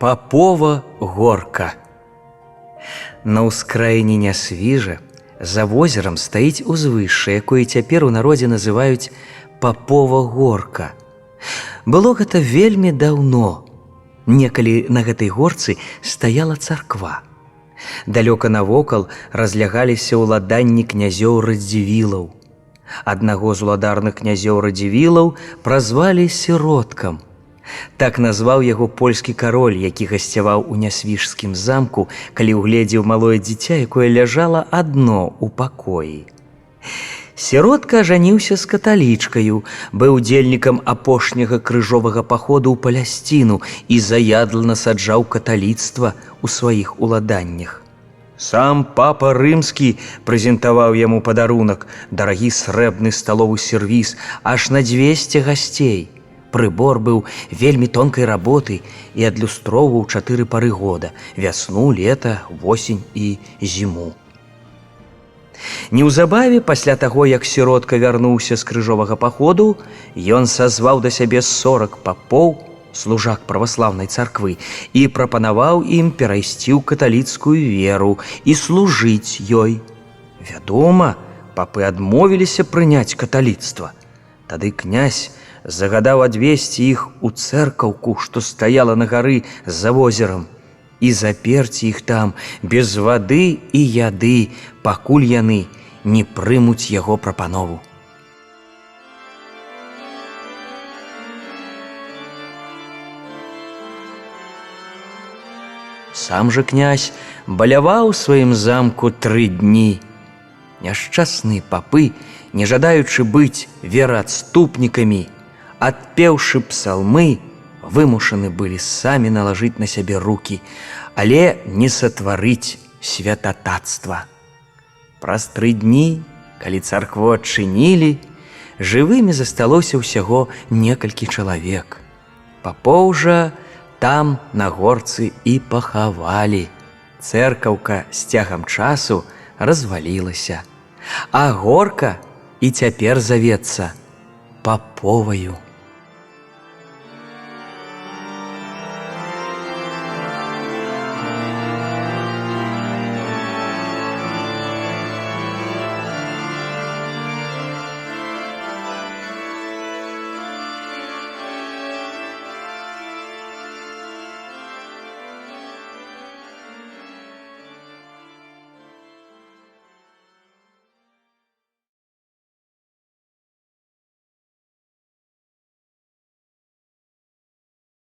Папова горка. На ўскраіне нясвіжа за возерам стаіць узвышша, якое цяпер у народзе называюць папова горка. Было гэта вельмі даўно. Некалі на гэтай горцы стаяла царква. Далёка навокал разлягаліся ўладанні князёў радзівілаў. Аднаго з уладарных князёў радзівілаў празвалі сіроткам – Так назваў яго польскі кароль, які гасцяваў у нясвіжскім замку, калі ўгледзеў малое дзіця, якое ляжала адно ў пакоі. Сіротка ажаніўся з каталічкаю, быў удзельнікам апошняга крыжовага паходу ў палясціну і заядла насаджаў каталіцтва ў сваіх уладаннях. Сам папа рымскі прэзентаваў яму падарунак, дарагі срэбны сталовы сервіс аж на 200 гасцей. Прыбор быў вельмі тонкай работы і адлюстроўваў чатыры пары года: вясну, лета, восень і зіму. Неўзабаве пасля таго, як сіротка вярнуўся з крыжовага паходу, ён сазваў да сябе 40 папоў, служак праваслаўнай царквы і прапанаваў ім перайсці ў каталіцкую веру і служыць ёй. Вядома, папы адмовіліся прыняць каталіцтва. Тады князь, загадаў адвесці іх у цэркаўку, што стаяла на гары за возерам і заперці іх там без вады і яды, пакуль яны не прымуць яго прапанову. Сам жа князь баляваў сваім замку тры дні. Няшчасныя папы, не жадаючы быць вераадступнікамі, адпеўшы псалмы, вымушаны былі самі налажыць на сябе руки, але не сатварыць святатацтва. Праз тры дні, калі царкву адчынілі, жывымі засталося ўсяго некалькі чалавек. Папоўжа там на горцы і пахавалі. Цэркаўка з цягам часу развалілася, а горка і цяпер завецца паповаю.